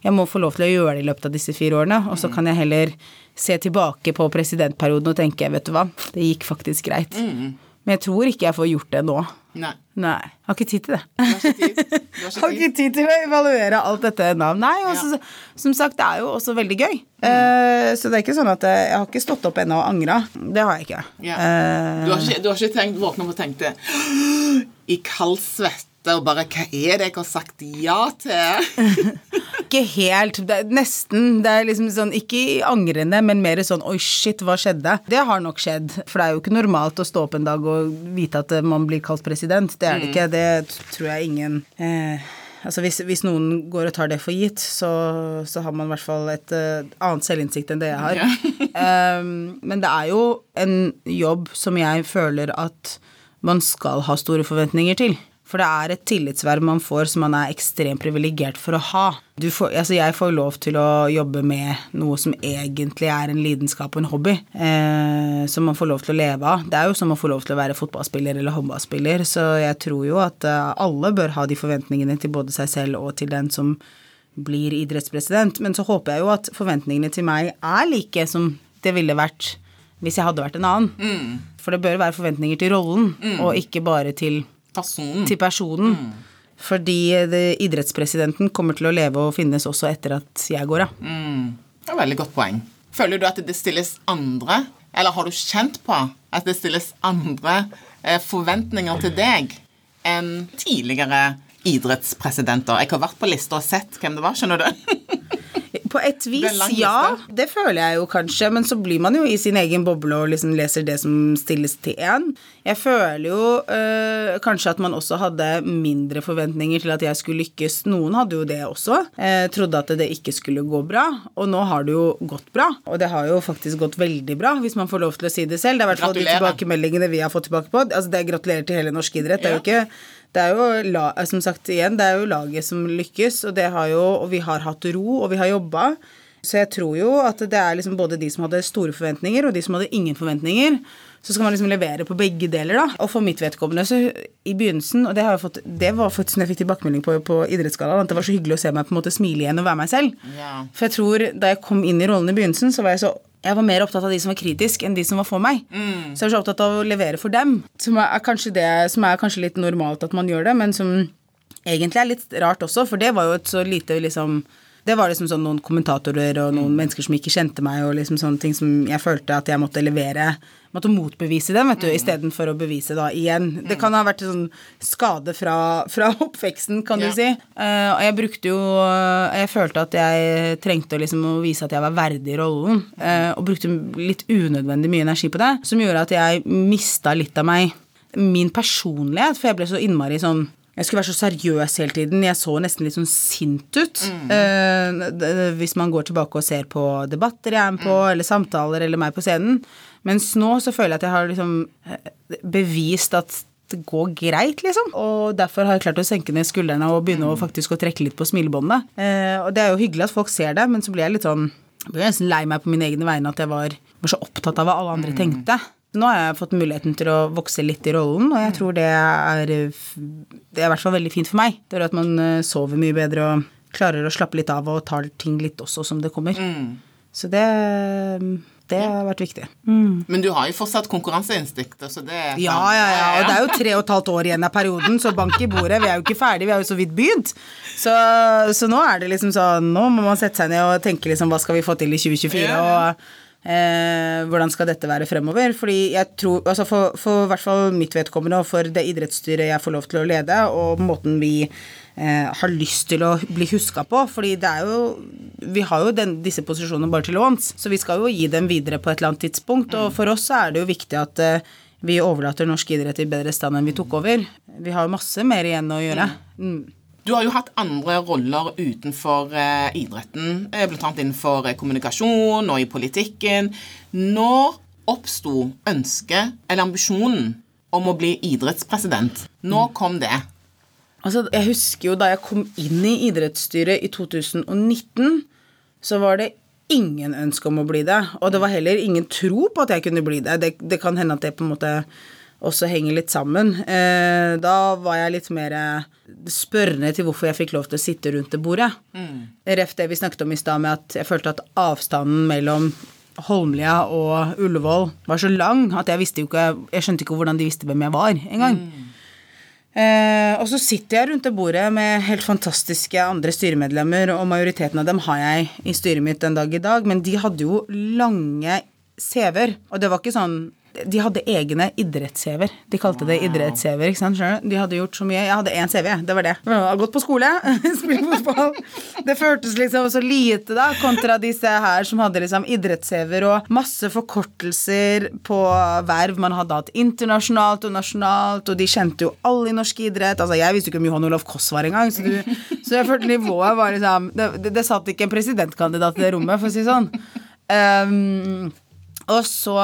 jeg må få lov til å gjøre det i løpet av disse fire årene. Og så kan jeg heller se tilbake på presidentperioden og tenke, vet du hva, det gikk faktisk greit. Men jeg tror ikke jeg får gjort det nå. Nei. Nei. Jeg har ikke tid til det. Jeg har ikke tid. Til å evaluere alt dette navn. Nei, og ja. som sagt, det er jo også veldig gøy. Eh, så det er ikke sånn at jeg, jeg har ikke stått opp ennå og angra. Det har jeg ikke. Ja. Uh, Du har ikke, du har ikke tenkt, opp og tenkt det i kald svette og bare Hva er det jeg har sagt ja til? ikke helt. Det er nesten. Det er liksom sånn, ikke angrende, men mer sånn oi, shit, hva skjedde? Det har nok skjedd. For det er jo ikke normalt å stå opp en dag og vite at eh, man blir kalt president. Det er det ikke. Det tror jeg ingen eh, Altså hvis, hvis noen går og tar det for gitt, så, så har man i hvert fall et uh, annet selvinnsikt enn det jeg har. um, men det er jo en jobb som jeg føler at man skal ha store forventninger til. For det er et tillitsverv man får som man er ekstremt privilegert for å ha. Du får, altså jeg får lov til å jobbe med noe som egentlig er en lidenskap og en hobby, eh, som man får lov til å leve av. Det er jo som å få lov til å være fotballspiller eller håndballspiller, så jeg tror jo at eh, alle bør ha de forventningene til både seg selv og til den som blir idrettspresident. Men så håper jeg jo at forventningene til meg er like som det ville vært hvis jeg hadde vært en annen. For det bør være forventninger til rollen, og ikke bare til Personen. til personen. Fordi det, idrettspresidenten kommer til å leve og finnes også etter at jeg går av. Mm. Det er veldig godt poeng. Føler du at det stilles andre, eller har du kjent på at det stilles andre eh, forventninger til deg enn tidligere idrettspresidenter? Jeg har vært på lista og sett hvem det var, skjønner du? På et vis, en ja. Det føler jeg jo kanskje, men så blir man jo i sin egen boble og liksom leser det som stilles til én. Jeg føler jo øh, kanskje at man også hadde mindre forventninger til at jeg skulle lykkes. Noen hadde jo det også. Eh, trodde at det ikke skulle gå bra, og nå har det jo gått bra. Og det har jo faktisk gått veldig bra, hvis man får lov til å si det selv. Det er i hvert fall de tilbakemeldingene vi har fått tilbake på. Altså, det er gratulerer til hele norsk idrett. Det er jo ikke det er jo, som sagt igjen, det er jo laget som lykkes, og, det har jo, og vi har hatt ro, og vi har jobba. Så jeg tror jo at det er liksom både de som hadde store forventninger, og de som hadde ingen forventninger. Så skal man liksom levere på begge deler, da. Og for mitt vedkommende, så i begynnelsen, og det, fått, det var faktisk når jeg fikk tilbakemelding på, på idrettsgallaen, at det var så hyggelig å se meg på en måte smile igjen og være meg selv. Ja. For jeg tror da jeg kom inn i rollen i begynnelsen, så var jeg så jeg var mer opptatt av de som var kritiske, enn de som var for meg. Så jeg var så opptatt av å levere for dem. Som er kanskje det Som er kanskje litt normalt at man gjør det, men som egentlig er litt rart også, for det var jo et så lite liksom det var liksom sånn noen kommentatorer og noen mennesker som ikke kjente meg, og liksom sånne ting som jeg følte at jeg måtte levere Måtte motbevise dem, vet du, istedenfor å bevise da igjen. Det kan ha vært en sånn skade fra, fra oppveksten, kan Ja. du si. Uh, og jeg brukte jo Jeg følte at jeg trengte å liksom vise at jeg var verdig i rollen, uh, og brukte litt unødvendig mye energi på det, som gjorde at jeg mista litt av meg, min personlighet, for jeg ble så innmari sånn jeg skulle være så seriøs hele tiden. Jeg så nesten litt sånn sint ut. Eh, hvis man går tilbake og ser på debatter jeg er med på, eller samtaler, eller meg på scenen. Mens nå så føler jeg at jeg har liksom eh, bevist at det går greit, liksom. Og derfor har jeg klart å senke ned skuldrene og begynne å faktisk å trekke litt på smilebåndet. Eh, og det er jo hyggelig at folk ser det, men så blir jeg litt sånn Jeg blir nesten lei meg på mine egne vegne at jeg var, var så opptatt av hva alle andre tenkte. Nå har jeg fått muligheten til å vokse litt i rollen, og jeg tror det er Det er i hvert fall veldig fint for meg. Det gjør at man eh, sover mye bedre og klarer å slappe litt av og tar ting litt også som det kommer. Mm. Så det det har vært viktig. Men du har jo fortsatt konkurranseinstinktet, så det er Ja, ja, ja. Og det er jo tre og et halvt år igjen av perioden, så bank i bordet. Vi er jo ikke ferdig, vi har jo så vidt begynt. Så, så nå er det liksom sånn Nå må man sette seg ned og tenke liksom hva skal vi få til i 2024, Ja. og eh, hvordan skal dette være fremover? Fordi jeg tror Altså for, for hvert fall mitt vedkommende og for det idrettsstyret jeg får lov til å lede, og måten vi eh, har lyst til å bli huska på. Fordi det er jo Vi har jo den, disse posisjonene bare til låns, så vi skal jo gi dem videre på et eller annet tidspunkt. Og for oss er det jo viktig at eh, vi overlater norsk idrett i bedre stand enn vi tok over. Vi har jo masse mer igjen å gjøre. Mm. Du har jo hatt andre roller utenfor eh, idretten, eh, annet innenfor eh, kommunikasjon og i politikken. Når oppsto ønsket eller ambisjonen om å bli idrettspresident? Når kom det? Altså, jeg husker jo da jeg kom inn i idrettsstyret i 2019, så var det ingen ønske om å bli det. Og det var heller ingen tro på at jeg kunne bli det. Det, det kan hende at det på en måte også henger litt sammen. Eh, da var jeg litt mer eh, spørrende til hvorfor jeg fikk lov til å sitte rundt det bordet. Ref det vi snakket om i stad, med at jeg følte at avstanden mellom Holmlia og Ullevål var så lang at jeg visste jo ikke Jeg skjønte ikke hvordan de visste hvem jeg var engang. Eh, og så sitter jeg rundt det bordet med helt fantastiske andre styremedlemmer, og majoriteten av dem har jeg i styret mitt den dag i dag, men de hadde jo lange CV-er, og det var ikke sånn de hadde egne idretts-CV-er. De kalte det idretts-CV-er. ikke sant? De hadde gjort så mye. Jeg hadde én CV, det var det. Jeg har gått på skole, spilt fotball. Det føltes liksom så lite, da, kontra disse her som hadde liksom idretts-CV-er og masse forkortelser på verv man hadde hatt internasjonalt og nasjonalt, og de kjente jo alle i norsk idrett. Altså, jeg visste ikke om Johan Olof Koss var engang, så, du, så jeg følte nivået var liksom Det, det, det satt ikke en presidentkandidat i det rommet, for å si det sånn. Um, og så,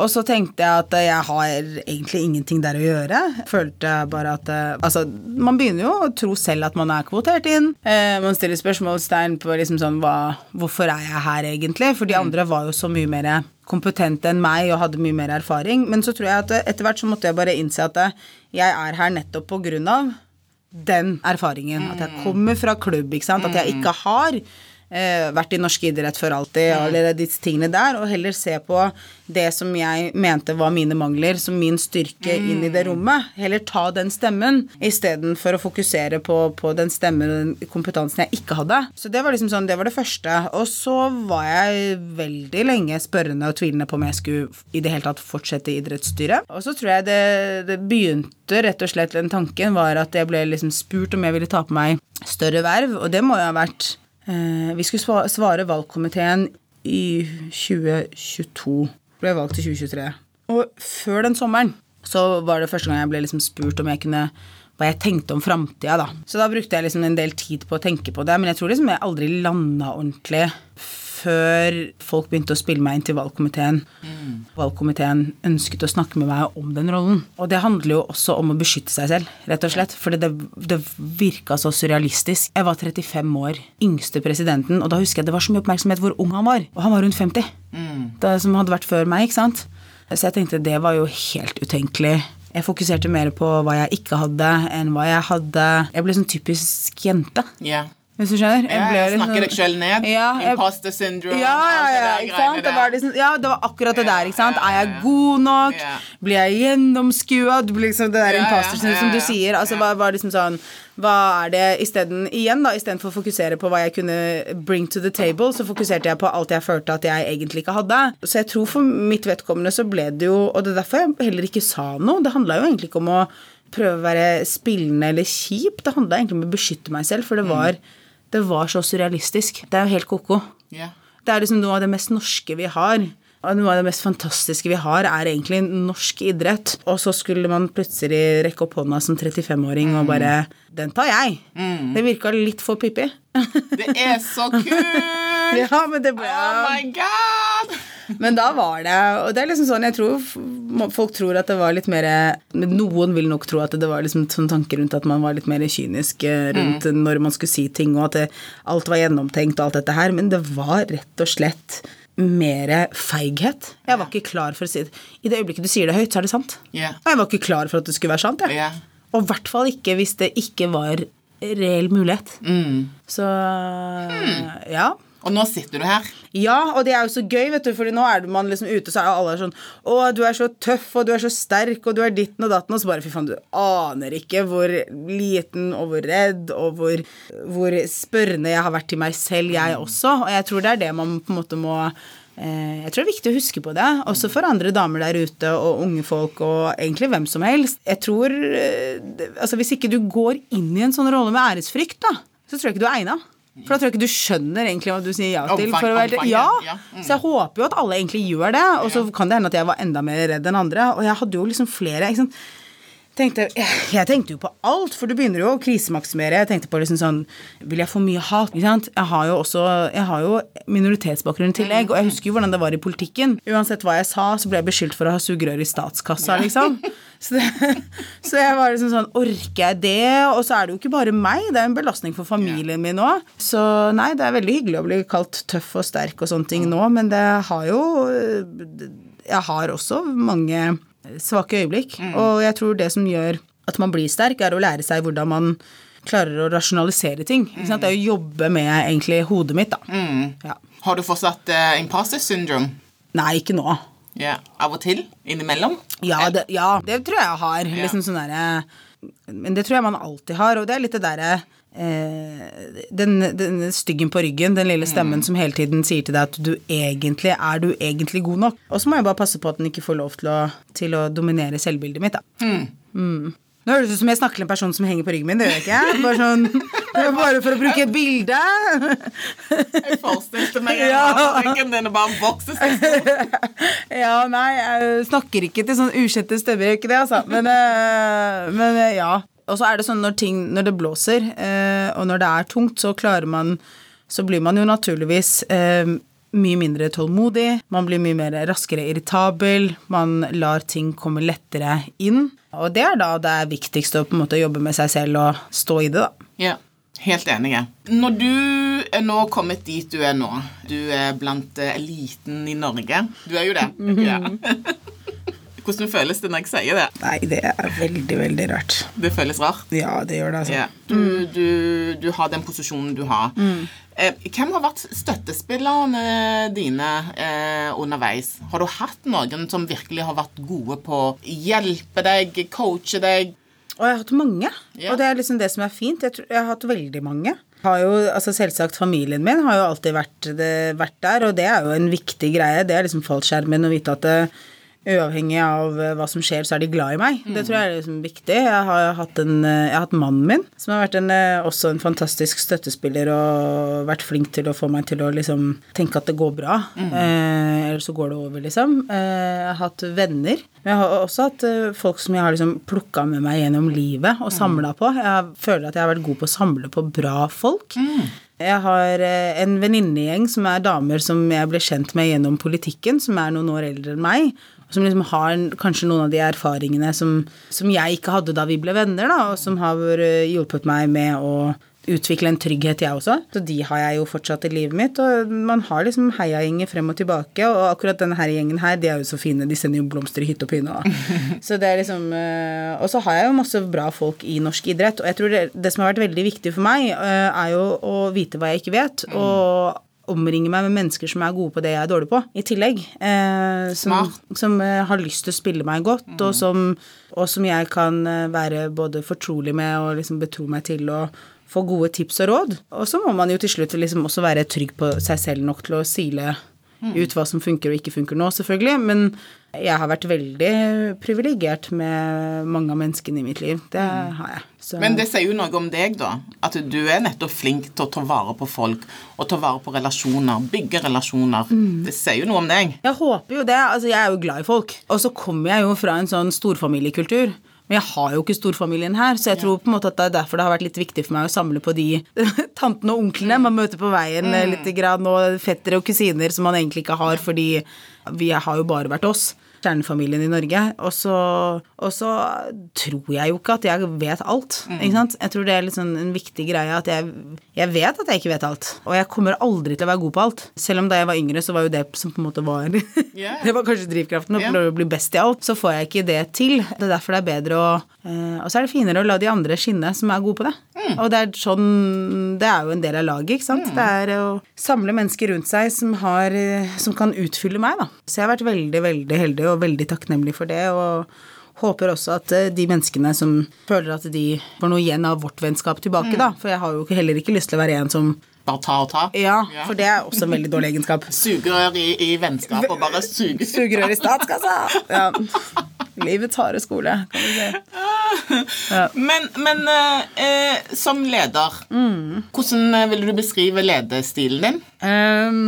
og så tenkte jeg at jeg har egentlig ingenting der å gjøre. Følte bare at Altså, man begynner jo å tro selv at man er kvotert inn. Eh, man stiller spørsmålstegn på liksom sånn hva, Hvorfor er jeg her, egentlig? For de andre var jo så mye mer kompetente enn meg og hadde mye mer erfaring. Men så tror jeg at etter hvert så måtte jeg bare innse at jeg er her nettopp på grunn av den erfaringen. At jeg kommer fra klubb, ikke sant. At jeg ikke har eh, vært i norsk idrett for alltid, og alle disse tingene der, og heller se på det som jeg mente var mine mangler, som min styrke inn i det rommet. Heller ta den stemmen, istedenfor å fokusere på, på den stemmen og den kompetansen jeg ikke hadde. Så det var liksom sånn, det var det første. Og så var jeg veldig lenge spørrende og tvilende på om jeg skulle i det hele tatt fortsette i idrettsstyret. Og så tror jeg det, det begynte rett og slett den tanken var at jeg ble liksom spurt om jeg ville ta på meg større verv, og det må jo ha vært Eh, vi skulle svare valgkomiteen i 2022. Ble valgt i 2023. Og før den sommeren så var det første gang jeg ble liksom spurt om jeg kunne hva jeg tenkte om framtida, da. Så da brukte jeg liksom en del tid på å tenke på det, men jeg tror liksom jeg aldri landa ordentlig før folk begynte å spille meg inn til valgkomiteen. Valgkomiteen ønsket å snakke med meg om den rollen. Og det handler jo også om å beskytte seg selv, rett og slett. Fordi det, det virka så surrealistisk. Jeg var 35 år, yngste presidenten, og da husker jeg det var så mye oppmerksomhet hvor ung han var. Og han var rundt 50. Det som hadde vært før meg, ikke sant. Så jeg tenkte det var jo helt utenkelig. Jeg fokuserte mer på hva jeg ikke hadde, enn hva jeg hadde. Jeg ble sånn typisk jente. Ja. Hvis du skjønner? Jeg, jeg snakker sånn- deg selv ned. Ja, jeg- Imposter syndrome. Ja, ja, ja? Det var, liksom, ja, det var akkurat det der, ikke sant? Er jeg god nok? Blir jeg gjennomskua? Liksom det der imposter syndrome som du sier. Altså, hva var liksom sånn Hva er det isteden Igjen, da, istedenfor å fokusere på hva jeg kunne bring to the table, så fokuserte jeg på alt jeg følte at jeg egentlig ikke hadde. Så jeg tror for mitt vedkommende så ble det jo Og det er derfor jeg heller ikke sa noe. Det handla jo egentlig ikke om å prøve å være spillende eller kjip. Det handla egentlig om å beskytte meg selv, for det var, det var så surrealistisk. Det er jo helt ko-ko. Yeah. Det er liksom noe av det mest norske vi har. Og noe av det mest fantastiske vi har, er egentlig norsk idrett. Og så skulle man plutselig rekke opp hånda som 35-åring og bare Den tar jeg! Det virka litt for pippi. Det er så kult! ja, men det ble Oh my god! Men da var det Og det er liksom sånn Jeg tror folk tror at det var litt mer Noen vil nok tro at det var liksom sånn tanke rundt at man var litt mer kynisk rundt rundt når man skulle si ting, og at det, alt var gjennomtenkt og alt dette her, men det var rett og slett mer feighet. Jeg var ikke klar for å si det. I det øyeblikket du sier det høyt, så er det sant. Yeah. Og jeg var ikke klar for at det skulle være sant. Jeg. Yeah. Og i hvert fall ikke hvis det ikke var reell mulighet. Så ja. Og nå sitter du her. Ja, og det er jo så gøy, vet du, Fordi nå er man liksom ute, så er alle sånn Å, du er så tøff, og du er så sterk, og du er ditten og datten, og så bare fy faen, du aner ikke hvor liten og hvor redd og hvor, hvor spørrende jeg har vært til meg selv, jeg også. Og jeg tror det er det man på en måte må eh, jeg tror det er viktig å huske på det, også for andre damer der ute og unge folk og egentlig hvem som helst. Jeg tror eh, Altså, hvis ikke du går inn i en sånn rolle med æresfrykt, da, så tror jeg ikke du er egna. For da tror jeg ikke du skjønner egentlig hva du sier ja til. Omfang- omfanget, ja, ja. Mm. Så jeg håper jo at alle egentlig gjør det, og så kan det hende at jeg var enda mer redd enn andre. Og jeg hadde jo liksom flere ikke sant? Tenkte, jeg, tenkte jo på alt, for du begynner jo å krisemaksimere. Jeg tenkte på liksom sånn Vil jeg få mye hat? Jeg har jo også Jeg har jo minoritetsbakgrunn i tillegg, og jeg husker jo hvordan det var i politikken. Uansett hva jeg sa, så ble jeg beskyldt for å ha sugerør i statskassa, liksom. Så, det, så jeg var liksom sånn Orker jeg det? Og så er det jo ikke bare meg, det er en belastning for familien min òg. Så nei, det er veldig hyggelig å bli kalt tøff og sterk og sånne ting nå, men det har jo Jeg har også mange svake øyeblikk. Og jeg tror det som gjør at man blir sterk, er å lære seg hvordan man klarer å rasjonalisere ting. Ikke sant? Det er å jobbe med egentlig hodet mitt, da. Ja. Har du fortsatt uh, imposter syndrome? Nei, ikke nå. Yeah. Av og til? Innimellom? Ja det, ja, det tror jeg jeg har. Liksom sånn derre Men det tror jeg man alltid har, og det er litt det derre eh, den, den styggen på ryggen, den lille stemmen som hele tiden sier til deg at du egentlig er du egentlig god nok. Og så må jeg bare passe på at den ikke får lov til å, til å dominere selvbildet mitt, da. Mm. Nå høres det ut som jeg snakker til en person som henger på ryggen min. Det gjør jeg ikke. Bare, sånn, bare for å bruke et bilde. Jeg forestilte meg ryggen din bare en seg. Ja, nei, jeg snakker ikke til sånn ukjente stemmer, gjør ikke det, altså. Men, eh, men eh, ja. Og så er det sånn når ting Når det blåser, eh, og når det er tungt, så klarer man Så blir man jo naturligvis eh, mye mindre tålmodig, man blir mye mer raskere irritabel, man lar ting komme lettere inn. Og det er da det er viktigst å på en måte jobbe med seg selv og stå i det, da. Ja, helt enig. Når du er nå kommet dit du er nå, du er blant eliten i Norge Du er jo det. Ja. Hvordan føles det når jeg sier det? Nei, det er veldig, veldig rart. Det føles rart? Ja, det gjør det, altså. Ja. Du, du, du har den posisjonen du har. Eh, hvem har vært støttespillerne dine eh, underveis? Har du hatt noen som virkelig har vært gode på å hjelpe deg, coache deg? Og jeg har hatt mange. Ja. Og det er liksom det som er fint. Jeg, tror, jeg har hatt veldig mange. Har jo, altså Selvsagt familien min har jo alltid vært, det, vært der, og det er jo en viktig greie. Det er liksom fallskjermen å vite at det, uavhengig av eh, hva som skjer, så er de glad i meg. Det tror jeg er liksom viktig. Jeg har hatt, en, eh, jeg har hatt mannen min, som har vært en, eh, også en fantastisk støttespiller og vært flink til å få meg til å liksom tenke at det går bra. Eh, eller så går det over, liksom. Eh, jeg har hatt venner. Men jeg har også hatt folk som jeg har liksom plukka med meg gjennom livet og samla på. Jeg føler at jeg har vært god på å samle på bra folk. Jeg har en venninnegjeng som er damer som jeg ble kjent med gjennom politikken, som er noen år eldre enn meg. Som liksom har kanskje noen av de erfaringene som, som jeg ikke hadde da vi ble venner, da, og som har eh, hjulpet meg med å utvikle en trygghet, jeg også. Så de har jeg jo fortsatt i livet mitt. Og man har liksom heiagjenger frem og tilbake, og akkurat denne her gjengen her, de er jo så fine. De sender jo blomster i hytte og pine. Så det er liksom eh, Og så har jeg jo masse bra folk i norsk idrett, og jeg tror det, det som har vært veldig viktig for meg, eh, er jo å vite hva jeg ikke vet, og omringe meg med mennesker som er gode på det jeg er dårlig på, i tillegg. Eh, som, som eh, har lyst til å spille meg godt, og, som, og som jeg kan eh, være både fortrolig med og liksom betro meg til å få gode tips og råd. Og så må man jo til slutt liksom også være trygg på seg selv nok til å sile ut hva som funker og ikke funker nå, selvfølgelig. Men jeg har vært veldig privilegert med mange av menneskene i mitt liv. Det har jeg. Så. Men det sier jo noe om deg, da. At du er nettopp flink til å ta vare på folk og ta vare på relasjoner. Bygge relasjoner. Det sier jo noe om deg. Jeg håper jo det. Altså, jeg er jo glad i folk. Og så kommer jeg jo fra en sånn storfamiliekultur. Men jeg har jo ikke storfamilien her, så jeg tror på en måte at det er derfor det har vært litt viktig for meg å samle på de tantene og onklene man møter på veien litt grann, og fettere og kusiner som man egentlig ikke har, fordi vi har jo bare vært oss. Kjernefamilien i Norge. Og så, og så tror jeg jo ikke at jeg vet alt. Ikke sant? Jeg tror det er litt sånn en viktig greie at jeg, jeg vet at jeg ikke vet alt. Og jeg kommer aldri til å være god på alt. Selv om da jeg var yngre, så var jo det som på en måte var Yeah. Det var kanskje drivkraften. Å prøve å bli best i alt. Så får jeg ikke det til. Det er derfor det er bedre å eh, Og så er det finere å la de andre skinne som er gode på det. Og det er sånn Det er jo en del av laget, ikke sant. Det er å samle mennesker rundt seg som har eh, Som kan utfylle meg, da. Så jeg har vært veldig, veldig heldig og veldig takknemlig for det. og Håper også at eh, de menneskene som føler at de får noe igjen av vårt vennskap tilbake, da. For jeg har jo heller ikke lyst til å være en som Bare ta og ta. Ja, for det er også en veldig dårlig egenskap. Sugerør i, i vennskap og bare suge. Sugerør i statskassa! Ja. Livets harde skole, kan du si. Men, men eh, som leder, hvordan eh, vil du beskrive ledestilen din? Ehm,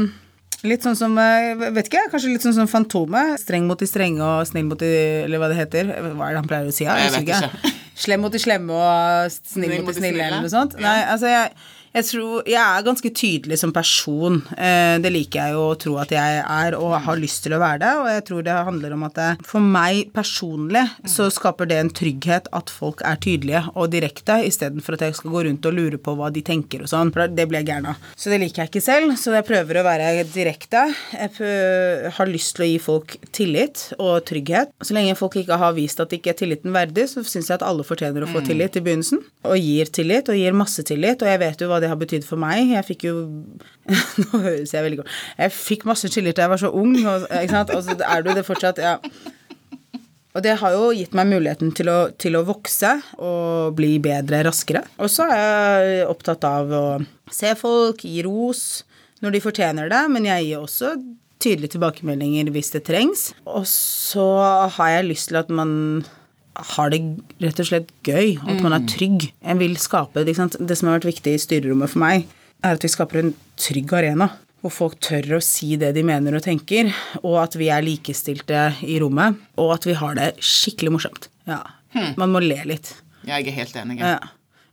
litt sånn som eh, Vet ikke, kanskje litt sånn som Fantomet. Streng mot de strenge og snill mot de Eller hva det heter. Hva er det han pleier å si? Jeg, Jeg vet ikke. Slem mot de slemme og snill mot de snille, eller noe sånt. Nei, altså jeg, jeg tror Jeg er ganske tydelig som person. Eh, det liker jeg jo å tro at jeg er, og har lyst til å være det. Og jeg tror det handler om at det, for meg personlig så skaper det en trygghet at folk er tydelige og direkte, istedenfor at jeg skal gå rundt og lure på hva de tenker og sånn. For det blir jeg gæren av. Så det liker jeg ikke selv. Så jeg prøver å være direkte. Jeg har lyst til å gi folk tillit og trygghet. Så lenge folk ikke har vist at de ikke er tilliten verdig, så syns jeg at alle fortjener å få tillit i begynnelsen. Og gir tillit, og gir masse tillit. Og jeg vet jo hva det har betydd for meg. Jeg fikk jo Nå høres jeg veldig godt Jeg fikk masse chiller da jeg var så ung, og, og så er du det fortsatt. ja. Og det har jo gitt meg muligheten til å, til å vokse og bli bedre raskere. Og så er jeg opptatt av å se folk, gi ros når de fortjener det, men jeg gir også tydelige tilbakemeldinger hvis det trengs. Og så har jeg lyst til at man har det rett og slett gøy, at man er trygg. En vil skape? Det som har vært viktig i styrerommet for meg, er at vi skaper en trygg arena. Hvor folk tør å si det de mener og tenker, og at vi er likestilte i rommet. Og at vi har det skikkelig morsomt. Ja. Man må le litt. Jeg er helt enig. Ja.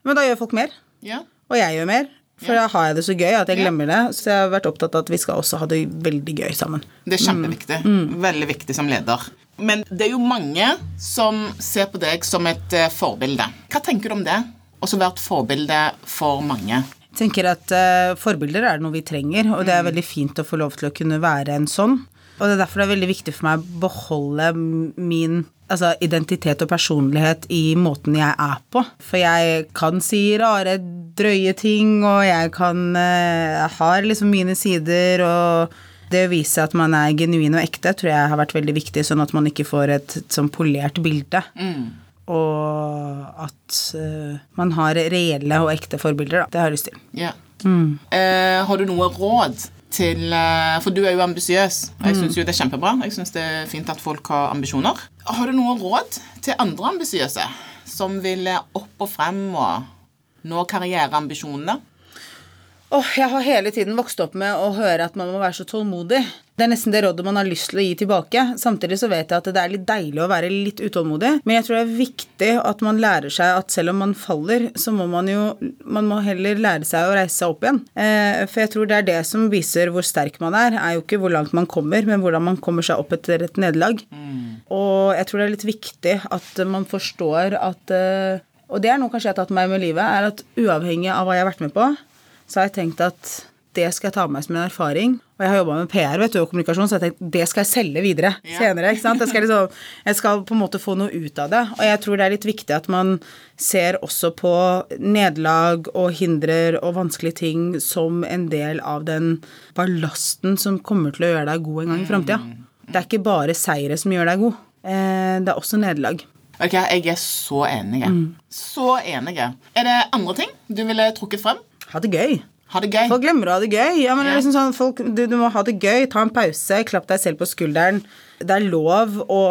Men da gjør folk mer. Ja. Og jeg gjør mer. For da har jeg det så gøy at jeg glemmer det. Så jeg har vært opptatt av at vi skal også ha det veldig gøy sammen. Det er kjempeviktig. Veldig viktig som leder. Men det er jo mange som ser på deg som et eh, forbilde. Hva tenker du om det? Også være et forbilde for mange. Jeg tenker at uh, Forbilder er noe vi trenger, og det er veldig fint å få lov til å kunne være en sånn. Og det er derfor det er veldig viktig for meg å beholde min altså, identitet og personlighet i måten jeg er på. For jeg kan si rare, drøye ting, og jeg kan uh, har liksom mine sider, og det å vise at man er genuin og ekte, tror jeg har vært veldig viktig, sånn at man ikke får et, et sånn polert bilde. Og at uh, man har reelle og ekte forbilder, da. Det har jeg lyst til. Yeah. Mm. Uh, har du noe råd til eh, For du er jo ambisiøs. og Jeg syns jo det er kjempebra. Jeg synes det er fint at folk har ambisjoner. Har du noe råd til andre ambisiøse som vil opp og frem og nå karriereambisjonene? Åh, jeg har hele tiden vokst opp med å høre at man må være så tålmodig. Det er nesten det rådet man har lyst til å gi tilbake. Samtidig så vet jeg at det er litt deilig å være litt utålmodig. Men jeg tror det er viktig at man lærer seg at selv om man faller, så må man jo Man må heller lære seg å reise seg opp igjen. Eh, for jeg tror det er det som viser hvor sterk man er, er jo ikke hvor langt man kommer, men hvordan man kommer seg opp etter et nederlag. Og jeg tror det er litt viktig at man forstår at eh, Og det er noe kanskje jeg har tatt med meg med livet, er at uavhengig av hva jeg har vært med på, så har jeg tenkt at det skal jeg ta med meg som en erfaring. Og jeg har jobba med PR vet du, og kommunikasjon, så jeg tenkte tenkt det skal jeg selge videre Ja. senere. ikke sant? Jeg skal, liksom, jeg skal på en måte få noe ut av det. Og jeg tror det er litt viktig at man ser også på nederlag og hindrer og vanskelige ting som en del av den ballasten som kommer til å gjøre deg god en gang i framtida. Det er ikke bare seire som gjør deg god. Eh, Det er også nederlag. Ok, Jeg er så enig. Så enig. Er det andre ting du ville trukket frem? Ha det gøy. Ha det gøy. Folk glemmer å ha det gøy. Ja, men det er liksom sånn, folk, du, du må ha det gøy, ta en pause, klapp deg selv på skulderen. Det er lov å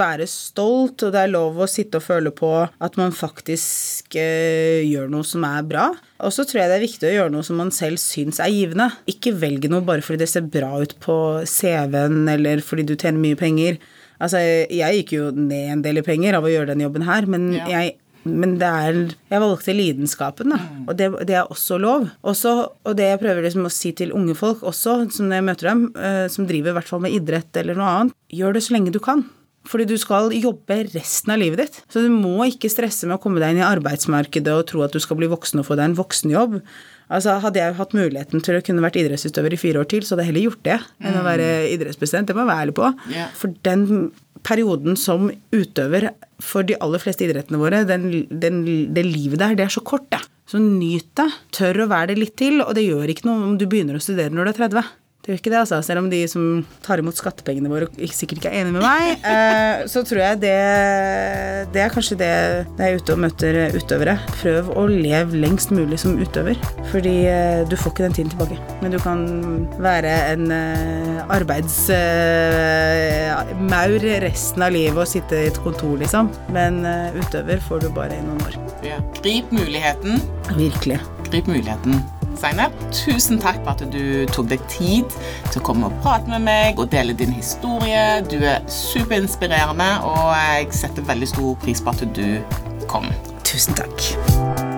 være stolt, og det er lov å sitte og føle på at man faktisk eh, gjør noe som er bra. Og så tror jeg det er viktig å gjøre noe som man selv syns er givende. Ikke velge noe bare fordi det ser bra ut på CV-en, eller fordi du tjener mye penger. Altså, jeg gikk jo ned en del i penger av å gjøre denne jobben her, men Ja. jeg men det er Jeg valgte lidenskapen, da. Og det, det er også lov. Også, og det jeg prøver liksom å si til unge folk også, som når jeg møter dem, eh, som driver i hvert fall med idrett eller noe annet, gjør det så lenge du kan. Fordi du skal jobbe resten av livet ditt. Så du må ikke stresse med å komme deg inn i arbeidsmarkedet og tro at du skal bli voksen og få deg en voksenjobb. Altså, Hadde jeg hatt muligheten til å kunne vært idrettsutøver i fire år til, så hadde jeg heller gjort det enn å være idrettspresident. Det må jeg være ærlig på. For den perioden som utøver for de aller fleste idrettene våre, den, den, det livet der, det er så kort, det. Så nyt det. Tør å være det litt til, og det gjør ikke noe om du begynner å studere når du er 30. Det gjør ikke det, altså. Selv om de som tar imot skattepengene våre sikkert ikke er enig med meg, eh, så tror jeg det, det er kanskje det når jeg er ute og møter utøvere. Prøv å leve lengst mulig som utøver, fordi eh, du får ikke den tiden tilbake. Men du kan være en eh, arbeidsmaur resten av livet og sitte i et kontor, liksom. Men eh, utøver får du bare i noen år. Ja. Grip muligheten. Virkelig. Grip muligheten. Zainab, tusen takk for at du tok deg tid til å komme og prate med meg og dele din historie. Du er superinspirerende, og jeg setter veldig stor pris på at du kom. Tusen takk.